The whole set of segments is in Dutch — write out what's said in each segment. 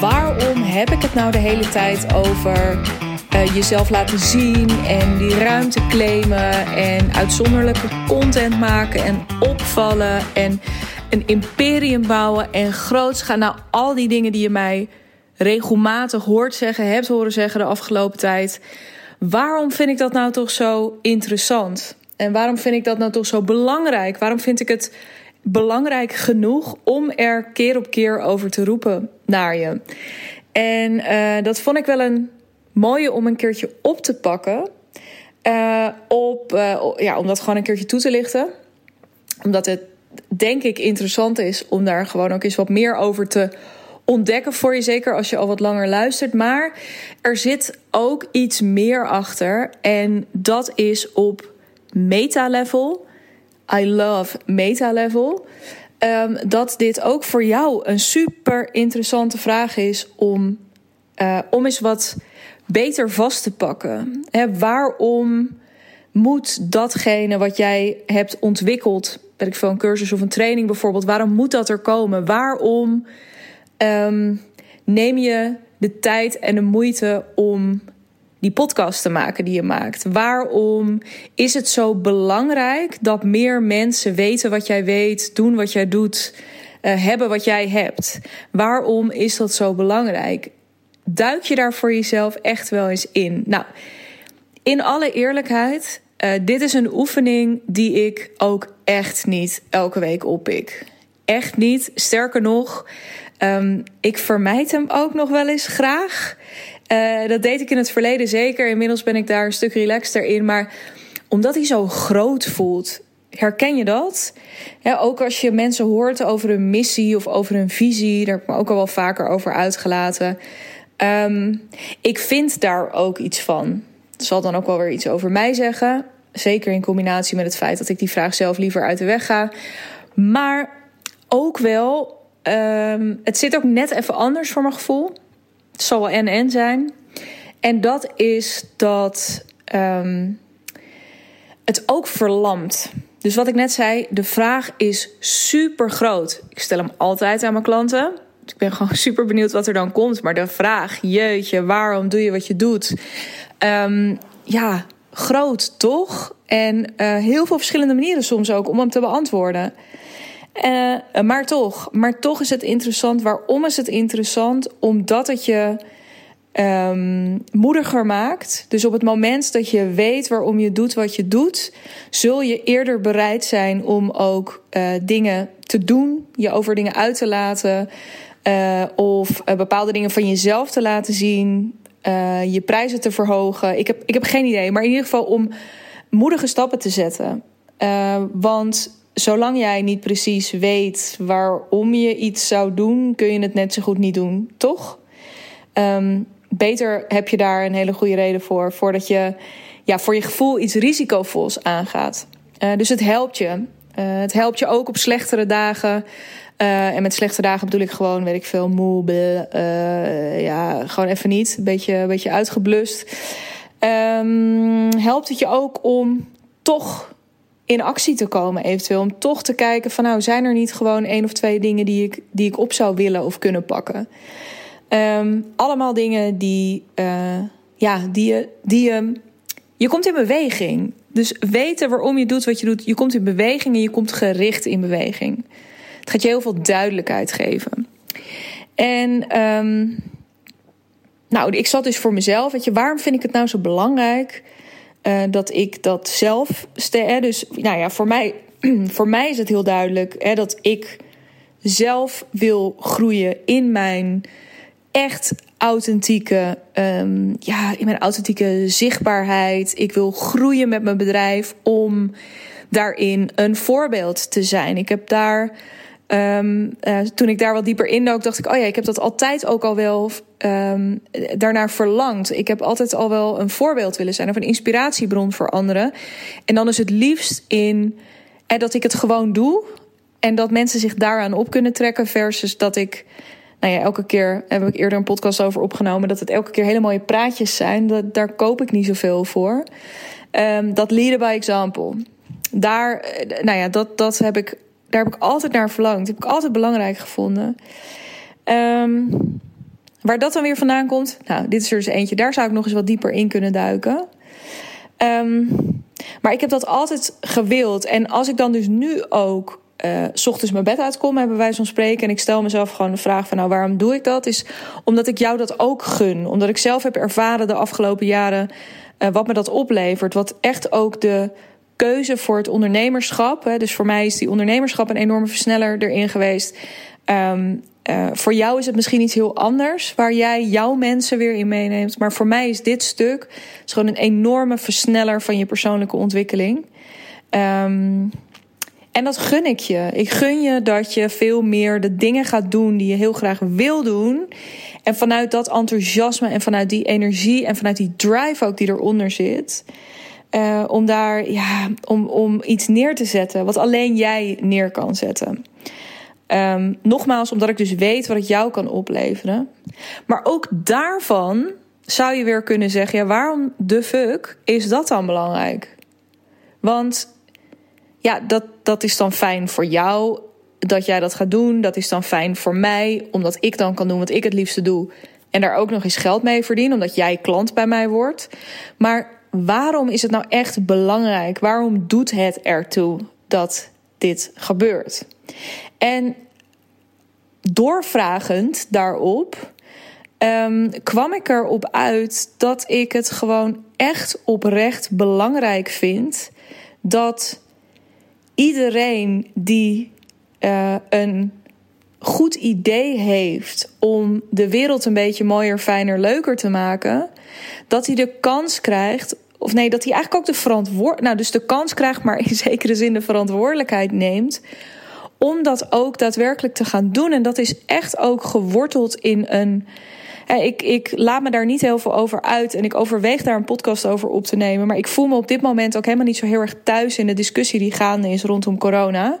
waarom heb ik het nou de hele tijd over uh, jezelf laten zien en die ruimte claimen en uitzonderlijke content maken en opvallen en een imperium bouwen en groots gaan. Nou, al die dingen die je mij regelmatig hoort zeggen, hebt horen zeggen de afgelopen tijd. Waarom vind ik dat nou toch zo interessant? En waarom vind ik dat nou toch zo belangrijk? Waarom vind ik het belangrijk genoeg om er keer op keer over te roepen naar je? En uh, dat vond ik wel een mooie om een keertje op te pakken. Uh, op, uh, ja, om dat gewoon een keertje toe te lichten. Omdat het denk ik interessant is om daar gewoon ook eens wat meer over te ontdekken voor je, zeker als je al wat langer luistert. Maar er zit ook iets meer achter en dat is op meta-level. I love meta-level. Um, dat dit ook voor jou een super interessante vraag is om, uh, om eens wat beter vast te pakken. Waarom moet datgene wat jij hebt ontwikkeld, ben ik veel een cursus of een training bijvoorbeeld, waarom moet dat er komen? Waarom um, neem je de tijd en de moeite om die podcast te maken die je maakt? Waarom is het zo belangrijk dat meer mensen weten wat jij weet, doen wat jij doet, uh, hebben wat jij hebt? Waarom is dat zo belangrijk? Duik je daar voor jezelf echt wel eens in? Nou, in alle eerlijkheid, uh, dit is een oefening die ik ook echt niet elke week oppik. Echt niet. Sterker nog, um, ik vermijd hem ook nog wel eens graag. Uh, dat deed ik in het verleden zeker. Inmiddels ben ik daar een stuk relaxter in. Maar omdat hij zo groot voelt, herken je dat? Ook als je mensen hoort over een missie of over een visie, daar heb ik me ook al wel vaker over uitgelaten. Um, ik vind daar ook iets van. Dat zal dan ook wel weer iets over mij zeggen. Zeker in combinatie met het feit dat ik die vraag zelf liever uit de weg ga. Maar ook wel, um, het zit ook net even anders voor mijn gevoel. Het zal wel en-en zijn. En dat is dat um, het ook verlamt. Dus wat ik net zei, de vraag is super groot. Ik stel hem altijd aan mijn klanten. Dus ik ben gewoon super benieuwd wat er dan komt. Maar de vraag, jeetje, waarom doe je wat je doet? Um, ja, groot toch? En uh, heel veel verschillende manieren soms ook om hem te beantwoorden. Uh, maar toch, maar toch is het interessant. Waarom is het interessant? Omdat het je um, moediger maakt. Dus op het moment dat je weet waarom je doet wat je doet, zul je eerder bereid zijn om ook uh, dingen te doen, je over dingen uit te laten. Uh, of bepaalde dingen van jezelf te laten zien, je prijzen te verhogen. Ik heb, ik heb geen idee, maar in ieder geval om moedige stappen te zetten. want zolang jij niet precies weet waarom je iets zou doen, kun je het net zo goed niet doen, toch? Um, beter heb je daar een hele goede reden voor, voordat je ja, voor je gevoel iets risicovols aangaat. Uh, dus het helpt je. Uh, het helpt je ook op slechtere dagen. Uh, en met slechte dagen bedoel ik gewoon, weet ik veel, moe, ja, gewoon even niet. Een beetje, een beetje uitgeblust. Um, helpt het je ook om toch in actie te komen, eventueel. Om toch te kijken van nou, zijn er niet gewoon één of twee dingen die ik, die ik op zou willen of kunnen pakken. Um, allemaal dingen die, uh, ja, die je, die je, je komt in beweging. Dus weten waarom je doet wat je doet. Je komt in beweging en je komt gericht in beweging. Het gaat je heel veel duidelijkheid geven. En um, nou, ik zat dus voor mezelf. Weet je, waarom vind ik het nou zo belangrijk? Uh, dat ik dat zelf. Dus nou ja, voor mij, voor mij is het heel duidelijk hè, dat ik zelf wil groeien in mijn echt authentieke, um, ja, in mijn authentieke zichtbaarheid. Ik wil groeien met mijn bedrijf om daarin een voorbeeld te zijn. Ik heb daar Um, uh, toen ik daar wat dieper indook, dacht ik: oh ja, ik heb dat altijd ook al wel um, daarnaar verlangd. Ik heb altijd al wel een voorbeeld willen zijn of een inspiratiebron voor anderen. En dan is het liefst in eh, dat ik het gewoon doe en dat mensen zich daaraan op kunnen trekken, versus dat ik. Nou ja, elke keer heb ik eerder een podcast over opgenomen. Dat het elke keer hele mooie praatjes zijn. Dat, daar koop ik niet zoveel voor. Um, dat leaden by example. Daar, eh, nou ja, dat, dat heb ik daar heb ik altijd naar verlangd. Dat heb ik altijd belangrijk gevonden. Um, waar dat dan weer vandaan komt, nou, dit is er dus eentje. Daar zou ik nog eens wat dieper in kunnen duiken. Ehm, maar ik heb dat altijd gewild. En als ik dan dus nu ook uh, s ochtends mijn bed uitkom, hebben wij van spreken. En ik stel mezelf gewoon de vraag van nou, waarom doe ik dat? Is omdat ik jou dat ook gun. Omdat ik zelf heb ervaren de afgelopen jaren uh, wat me dat oplevert. Wat echt ook de keuze voor het ondernemerschap. Hè, dus voor mij is die ondernemerschap een enorme versneller erin geweest. Um, uh, voor jou is het misschien iets heel anders, waar jij jouw mensen weer in meeneemt. Maar voor mij is dit stuk is gewoon een enorme versneller van je persoonlijke ontwikkeling. Um, en dat gun ik je. Ik gun je dat je veel meer de dingen gaat doen die je heel graag wil doen. En vanuit dat enthousiasme en vanuit die energie en vanuit die drive ook die eronder zit. Uh, om daar, ja, om, om iets neer te zetten wat alleen jij neer kan zetten. Um, nogmaals, omdat ik dus weet wat het jou kan opleveren. Maar ook daarvan zou je weer kunnen zeggen: ja, waarom de fuck is dat dan belangrijk? Want ja, dat, dat is dan fijn voor jou dat jij dat gaat doen. Dat is dan fijn voor mij, omdat ik dan kan doen wat ik het liefste doe. En daar ook nog eens geld mee verdien, omdat jij klant bij mij wordt. Maar waarom is het nou echt belangrijk? Waarom doet het ertoe dat dit gebeurt? En doorvragend daarop um, kwam ik erop uit dat ik het gewoon echt oprecht belangrijk vind dat iedereen die uh, een goed idee heeft om de wereld een beetje mooier, fijner, leuker te maken, dat hij de kans krijgt. Of nee, dat hij eigenlijk ook de verantwoord, nou dus de kans krijgt, maar in zekere zin de verantwoordelijkheid neemt om dat ook daadwerkelijk te gaan doen. En dat is echt ook geworteld in een. Ik, ik laat me daar niet heel veel over uit en ik overweeg daar een podcast over op te nemen. Maar ik voel me op dit moment ook helemaal niet zo heel erg thuis in de discussie die gaande is rondom corona.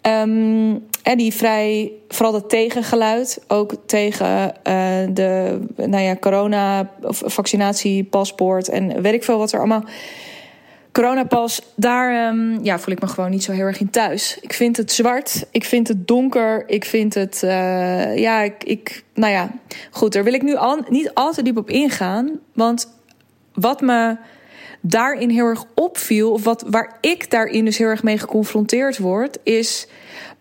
En die vrij, vooral dat tegengeluid, ook tegen uh, de nou ja, corona, of vaccinatiepaspoort en weet ik veel wat er allemaal Coronapas, daar um, ja, voel ik me gewoon niet zo heel erg in thuis. Ik vind het zwart, ik vind het donker, ik vind het, uh, ja, ik, ik, nou ja, goed, daar wil ik nu al, niet al te diep op ingaan. Want wat me daarin heel erg opviel, of wat, waar ik daarin dus heel erg mee geconfronteerd word, is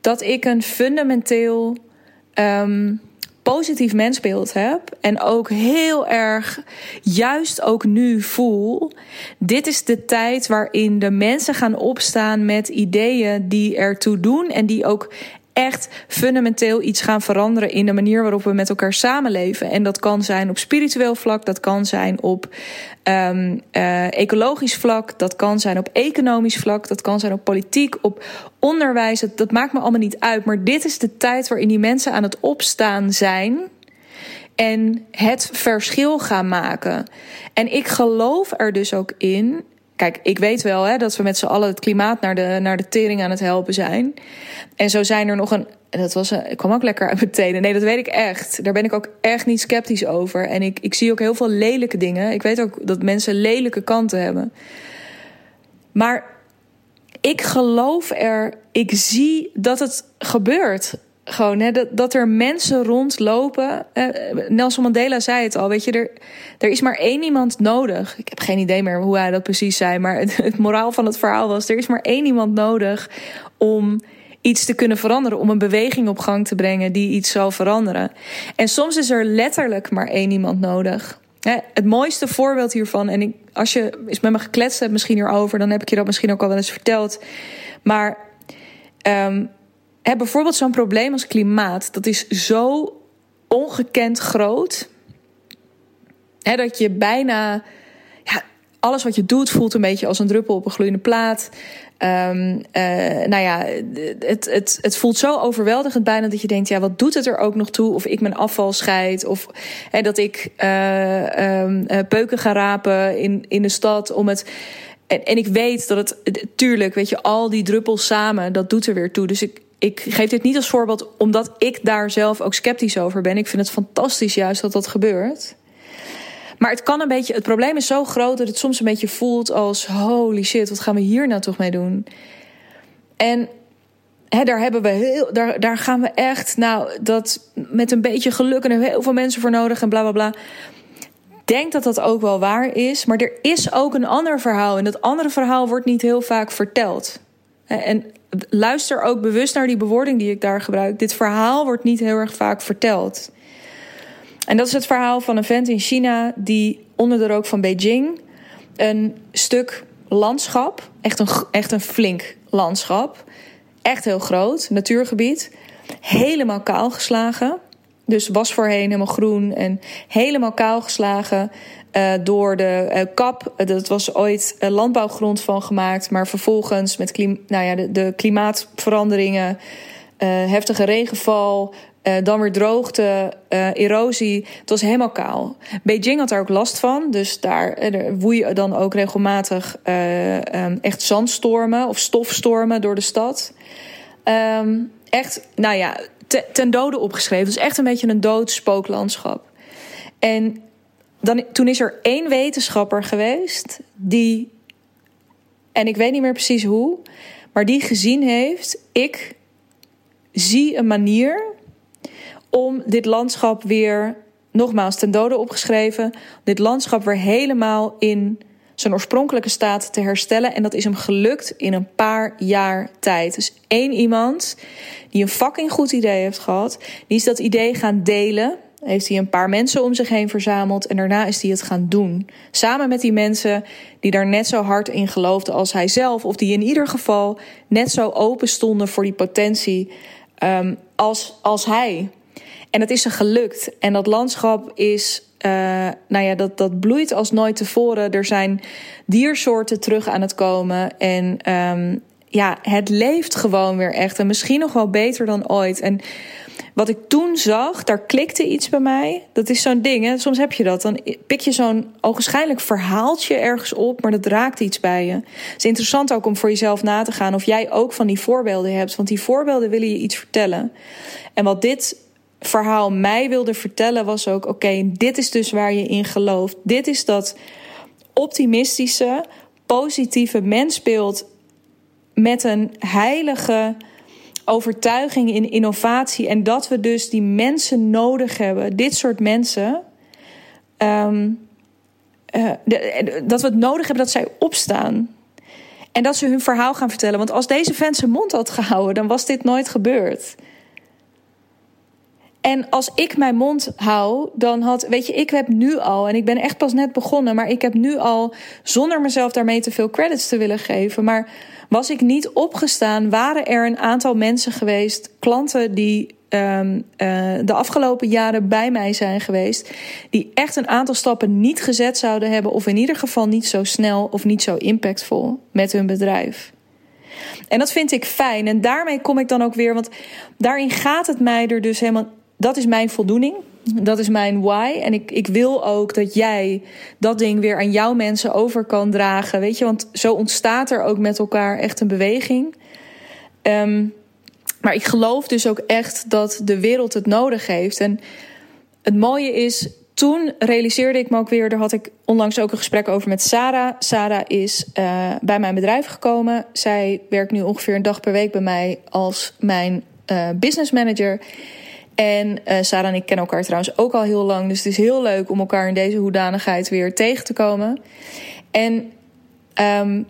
dat ik een fundamenteel um, positief mensbeeld heb en ook heel erg juist ook nu voel, dit is de tijd waarin de mensen gaan opstaan met ideeën die ertoe doen en die ook echt fundamenteel iets gaan veranderen in de manier waarop we met elkaar samenleven. En dat kan zijn op spiritueel vlak, dat kan zijn op um, uh, ecologisch vlak, dat kan zijn op economisch vlak, dat kan zijn op politiek, op onderwijs. Dat, dat maakt me allemaal niet uit. Maar dit is de tijd waarin die mensen aan het opstaan zijn en het verschil gaan maken. En ik geloof er dus ook in Kijk, ik weet wel hè, dat we met z'n allen het klimaat naar de, naar de tering aan het helpen zijn. En zo zijn er nog een. Dat was een, ik kwam ook lekker uit mijn tenen. Nee, dat weet ik echt. Daar ben ik ook echt niet sceptisch over. En ik, ik zie ook heel veel lelijke dingen. Ik weet ook dat mensen lelijke kanten hebben. Maar ik geloof er. Ik zie dat het gebeurt. Gewoon, hè, dat, dat er mensen rondlopen. Eh, Nelson Mandela zei het al, weet je, er, er is maar één iemand nodig. Ik heb geen idee meer hoe hij dat precies zei, maar het, het moraal van het verhaal was: er is maar één iemand nodig om iets te kunnen veranderen, om een beweging op gang te brengen die iets zal veranderen. En soms is er letterlijk maar één iemand nodig. Het mooiste voorbeeld hiervan, en ik, als je eens met me gekletst hebt misschien hierover, dan heb ik je dat misschien ook al wel eens verteld. Maar um, Hè, bijvoorbeeld zo'n probleem als klimaat, dat is zo ongekend groot. Hè, dat je bijna ja, alles wat je doet voelt een beetje als een druppel op een gloeiende plaat. Um, uh, nou ja, het, het, het voelt zo overweldigend bijna dat je denkt: ja, wat doet het er ook nog toe? Of ik mijn afval scheid, of hè, dat ik uh, um, uh, peuken ga rapen in, in de stad om het. En, en ik weet dat het, tuurlijk, weet je, al die druppels samen, dat doet er weer toe. Dus ik, ik geef dit niet als voorbeeld omdat ik daar zelf ook sceptisch over ben. Ik vind het fantastisch juist dat dat gebeurt. Maar het kan een beetje. Het probleem is zo groot dat het soms een beetje voelt als: holy shit, wat gaan we hier nou toch mee doen? En daar, hebben we heel, daar, daar gaan we echt, nou, dat met een beetje geluk en heel veel mensen voor nodig en bla bla bla. Denk dat dat ook wel waar is, maar er is ook een ander verhaal. En dat andere verhaal wordt niet heel vaak verteld. En luister ook bewust naar die bewoording die ik daar gebruik. Dit verhaal wordt niet heel erg vaak verteld. En dat is het verhaal van een vent in China die onder de rook van Beijing een stuk landschap, echt een, echt een flink landschap, echt heel groot, natuurgebied, helemaal kaal geslagen. Dus was voorheen helemaal groen en helemaal kaal geslagen uh, door de uh, kap. Dat was ooit landbouwgrond van gemaakt, maar vervolgens met nou ja, de, de klimaatveranderingen, heftige regenval, dan weer droogte, erosie. Het was helemaal kaal. Beijing had daar ook last van. Dus daar woeien dan ook regelmatig um, echt zandstormen of stofstormen door de stad. Um, echt, nou ja, te, ten dode opgeschreven. Het is echt een beetje een dood spooklandschap. En dan, toen is er één wetenschapper geweest die, en ik weet niet meer precies hoe, maar die gezien heeft: ik zie een manier om dit landschap weer, nogmaals ten dode opgeschreven, dit landschap weer helemaal in zijn oorspronkelijke staat te herstellen. En dat is hem gelukt in een paar jaar tijd. Dus één iemand die een fucking goed idee heeft gehad, die is dat idee gaan delen. Heeft hij een paar mensen om zich heen verzameld en daarna is hij het gaan doen. Samen met die mensen die daar net zo hard in geloofden als hij zelf, of die in ieder geval net zo open stonden voor die potentie um, als, als hij. En het is er gelukt. En dat landschap is, uh, nou ja, dat, dat bloeit als nooit tevoren. Er zijn diersoorten terug aan het komen. En um, ja, het leeft gewoon weer echt. En misschien nog wel beter dan ooit. En wat ik toen zag, daar klikte iets bij mij. Dat is zo'n ding, hè? soms heb je dat. Dan pik je zo'n ogenschijnlijk verhaaltje ergens op, maar dat raakt iets bij je. Het is interessant ook om voor jezelf na te gaan of jij ook van die voorbeelden hebt. Want die voorbeelden willen je iets vertellen. En wat dit verhaal mij wilde vertellen was ook: oké, dit is dus waar je in gelooft. Dit is dat optimistische, positieve mensbeeld met een heilige overtuiging in innovatie. En dat we dus die mensen nodig hebben, dit soort mensen. Uh, de, dat we het nodig hebben dat zij opstaan. En dat ze hun verhaal gaan vertellen. Want als deze vent zijn mond had gehouden, dan was dit nooit gebeurd. En als ik mijn mond hou, dan had, weet je, ik heb nu al, en ik ben echt pas net begonnen, maar ik heb nu al, zonder mezelf daarmee te veel credits te willen geven, maar was ik niet opgestaan, waren er een aantal mensen geweest, klanten die um, uh, de afgelopen jaren bij mij zijn geweest, die echt een aantal stappen niet gezet zouden hebben, of in ieder geval niet zo snel of niet zo impactvol met hun bedrijf. En dat vind ik fijn. En daarmee kom ik dan ook weer, want daarin gaat het mij er dus helemaal dat is mijn voldoening. Dat is mijn why. En ik, ik wil ook dat jij dat ding weer aan jouw mensen over kan dragen. Weet je, want zo ontstaat er ook met elkaar echt een beweging. Um, maar ik geloof dus ook echt dat de wereld het nodig heeft. En het mooie is, toen realiseerde ik me ook weer, daar had ik onlangs ook een gesprek over met Sarah. Sarah is uh, bij mijn bedrijf gekomen. Zij werkt nu ongeveer een dag per week bij mij als mijn uh, business manager. En uh, Sarah en ik kennen elkaar trouwens ook al heel lang. Dus het is heel leuk om elkaar in deze hoedanigheid weer tegen te komen. En um,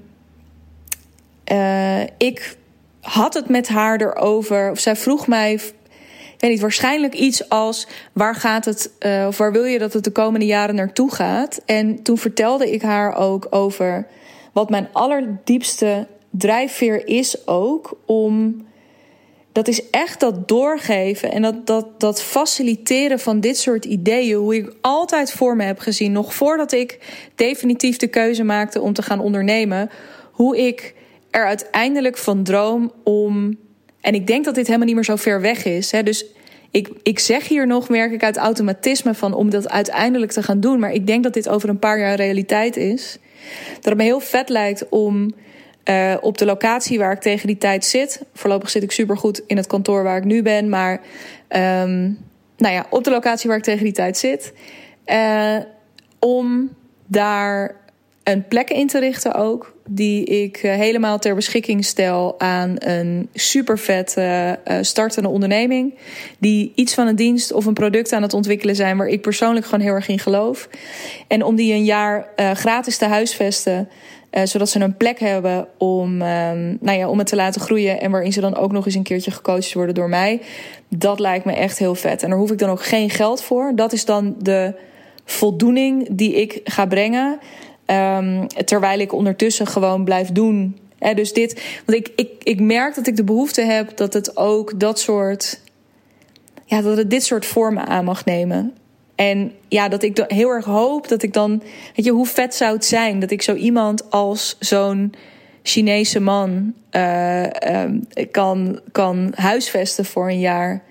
uh, ik had het met haar erover. Of zij vroeg mij. Ik weet niet, waarschijnlijk iets als waar gaat het, uh, of waar wil je dat het de komende jaren naartoe gaat? En toen vertelde ik haar ook over wat mijn allerdiepste drijfveer is ook om dat is echt dat doorgeven en dat, dat, dat faciliteren van dit soort ideeën. Hoe ik altijd voor me heb gezien, nog voordat ik definitief de keuze maakte om te gaan ondernemen. Hoe ik er uiteindelijk van droom om. En ik denk dat dit helemaal niet meer zo ver weg is. Hè? Dus ik, ik zeg hier nog, merk ik uit automatisme van om dat uiteindelijk te gaan doen. Maar ik denk dat dit over een paar jaar realiteit is. Dat het me heel vet lijkt om uh, op de locatie waar ik tegen die tijd zit. Voorlopig zit ik supergoed in het kantoor waar ik nu ben. Maar um, nou ja, op de locatie waar ik tegen die tijd zit. Uh, om daar een plek in te richten ook. Die ik eh, helemaal ter beschikking stel aan een super vette uh, startende onderneming. Die iets van een dienst of een product aan het ontwikkelen zijn waar ik persoonlijk gewoon heel erg in geloof. En om die een jaar gratis te huisvesten. Uh, zodat ze een plek hebben om, um, nou ja, om het te laten groeien. En waarin ze dan ook nog eens een keertje gecoacht worden door mij. Dat lijkt me echt heel vet. En daar hoef ik dan ook geen geld voor. Dat is dan de voldoening die ik ga brengen. Um, terwijl ik ondertussen gewoon blijf doen. He, dus dit, want ik, ik, ik merk dat ik de behoefte heb dat het ook dat soort. Ja, dat het dit soort vormen aan mag nemen. En ja, dat ik heel erg hoop dat ik dan. Weet je, hoe vet zou het zijn dat ik zo iemand als zo'n Chinese man uh, uh, kan, kan huisvesten voor een jaar.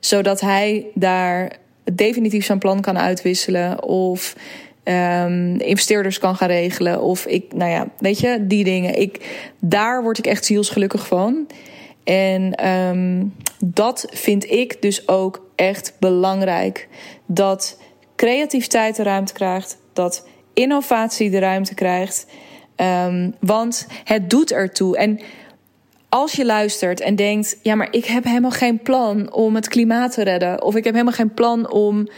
Zodat hij daar definitief zijn plan kan uitwisselen. Of um, investeerders kan gaan regelen. Of ik, nou ja, weet je, die dingen. Ik, daar word ik echt zielsgelukkig van. En um, dat vind ik dus ook echt belangrijk. Dat creativiteit de ruimte krijgt. Dat innovatie de ruimte krijgt. Um, want het doet ertoe. En als je luistert en denkt: ja, maar ik heb helemaal geen plan om het klimaat te redden. Of ik heb helemaal geen plan om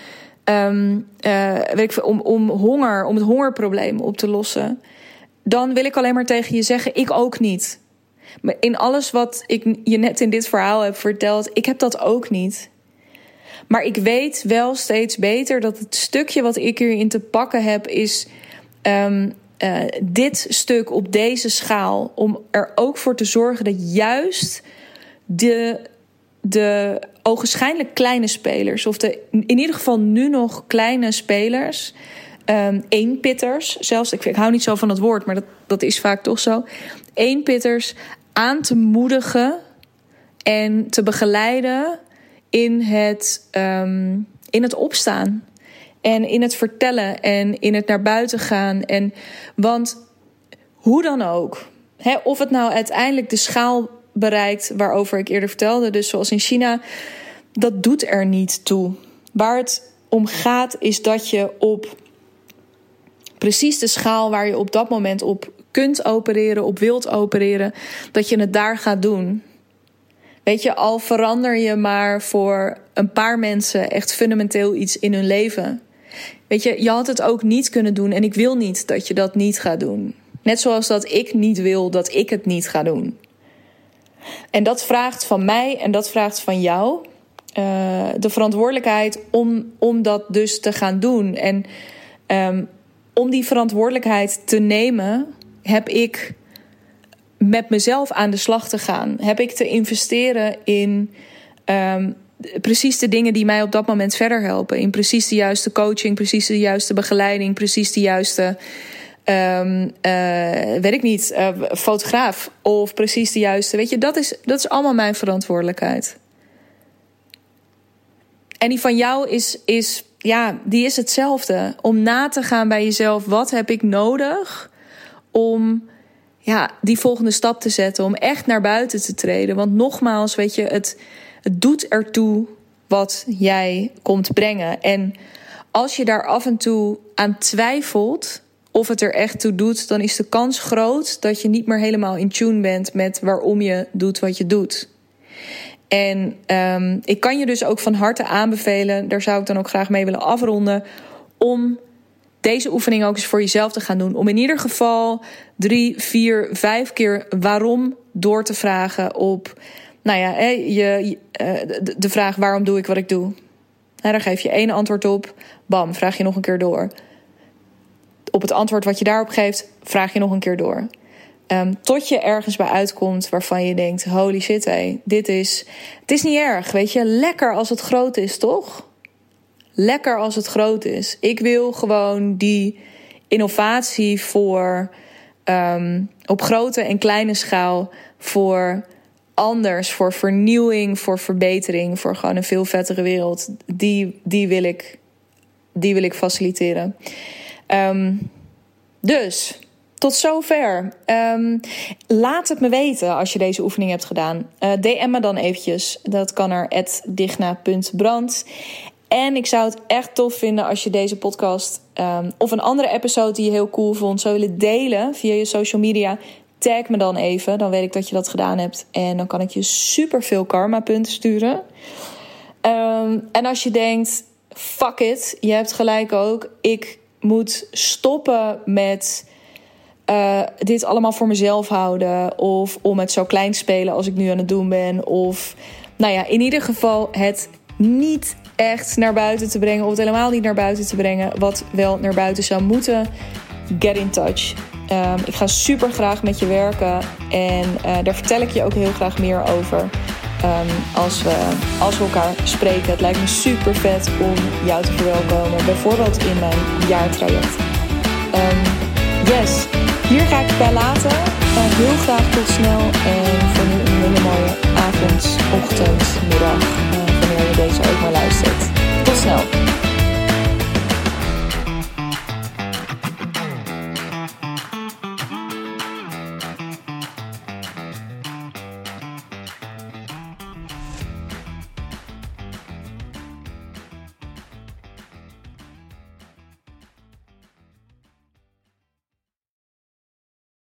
um, uh, weet ik, om, om honger, om het hongerprobleem op te lossen, dan wil ik alleen maar tegen je zeggen: ik ook niet. Maar in alles wat ik je net in dit verhaal heb verteld, ik heb dat ook niet. Maar ik weet wel steeds beter dat het stukje wat ik hierin te pakken heb, is um, uh, dit stuk op deze schaal. Om er ook voor te zorgen dat juist de de ogenschijnlijk kleine spelers, of de in ieder geval nu nog kleine spelers, um, eenpitters zelfs, ik, ik hou niet zo van het woord, maar dat, dat is vaak toch zo, eenpitters aan te moedigen en te begeleiden in het, um, in het opstaan. En in het vertellen en in het naar buiten gaan. En, want hoe dan ook, hè, of het nou uiteindelijk de schaal bereikt waarover ik eerder vertelde. Dus zoals in China, dat doet er niet toe. Waar het om gaat is dat je op precies de schaal waar je op dat moment op kunt opereren, op wilt opereren, dat je het daar gaat doen. Weet je, al verander je maar voor een paar mensen echt fundamenteel iets in hun leven. Weet je, je had het ook niet kunnen doen en ik wil niet dat je dat niet gaat doen. Net zoals dat ik niet wil dat ik het niet ga doen. En dat vraagt van mij en dat vraagt van jou uh, de verantwoordelijkheid om, om dat dus te gaan doen. En um, om die verantwoordelijkheid te nemen, heb ik met mezelf aan de slag te gaan. Heb ik te investeren in um, precies de dingen die mij op dat moment verder helpen. In precies de juiste coaching, precies de juiste begeleiding, precies de juiste um, uh, weet ik niet, uh, fotograaf of precies de juiste. Weet je, dat is, dat is allemaal mijn verantwoordelijkheid. En die van jou is, is, ja, die is hetzelfde. Om na te gaan bij jezelf, wat heb ik nodig om ja, die volgende stap te zetten, om echt naar buiten te treden. Want nogmaals, weet je, het, het doet ertoe wat jij komt brengen. En als je daar af en toe aan twijfelt, of het er echt toe doet, dan is de kans groot dat je niet meer helemaal in tune bent met waarom je doet wat je doet. En um, ik kan je dus ook van harte aanbevelen, daar zou ik dan ook graag mee willen afronden, om deze oefening ook eens voor jezelf te gaan doen. Om in ieder geval drie, vier, vijf keer waarom door te vragen op, nou ja, je, eh, de vraag waarom doe ik wat ik doe. Daar geef je één antwoord op, bam, vraag je nog een keer door op het antwoord wat je daarop geeft, vraag je nog een keer door. Um, tot je ergens bij uitkomt waarvan je denkt: holy shit, hé, dit is. Het is niet erg, weet je. Lekker als het groot is, toch? Lekker als het groot is. Ik wil gewoon die innovatie voor. Um, op grote en kleine schaal voor anders, voor vernieuwing, voor verbetering, voor gewoon een veel vettere wereld. Die, die, wil, ik, die wil ik faciliteren. Um, dus tot zover. Um, laat het me weten als je deze oefening hebt gedaan. Eh, DM me dan eventjes. Dat kan er digna.brand. En ik zou het echt tof vinden als je deze podcast ehm, of een andere episode die je heel cool vond zou willen delen via je social media, tag me dan even. Dan weet ik dat je dat gedaan hebt. En dan kan ik je super veel karma punten sturen. Ehm, en als je denkt, fuck it, je hebt gelijk ook. Ik moet stoppen met uh, dit allemaal voor mezelf houden. Of om het zo klein te spelen als ik nu aan het doen ben. Of nou ja, in ieder geval het niet echt naar buiten te brengen. Of het helemaal niet naar buiten te brengen. Wat wel naar buiten zou moeten. Get in touch. Um, ik ga super graag met je werken. En uh, daar vertel ik je ook heel graag meer over. Um, als, we, als we elkaar spreken. Het lijkt me super vet om jou te verwelkomen. Bijvoorbeeld in mijn jaartraject. Um, yes, hier ga ik bij laten. Uh, heel graag tot snel. En voor nu een hele mooie avond, ochtend, middag. Uh, wanneer je deze ook maar luistert. Tot snel.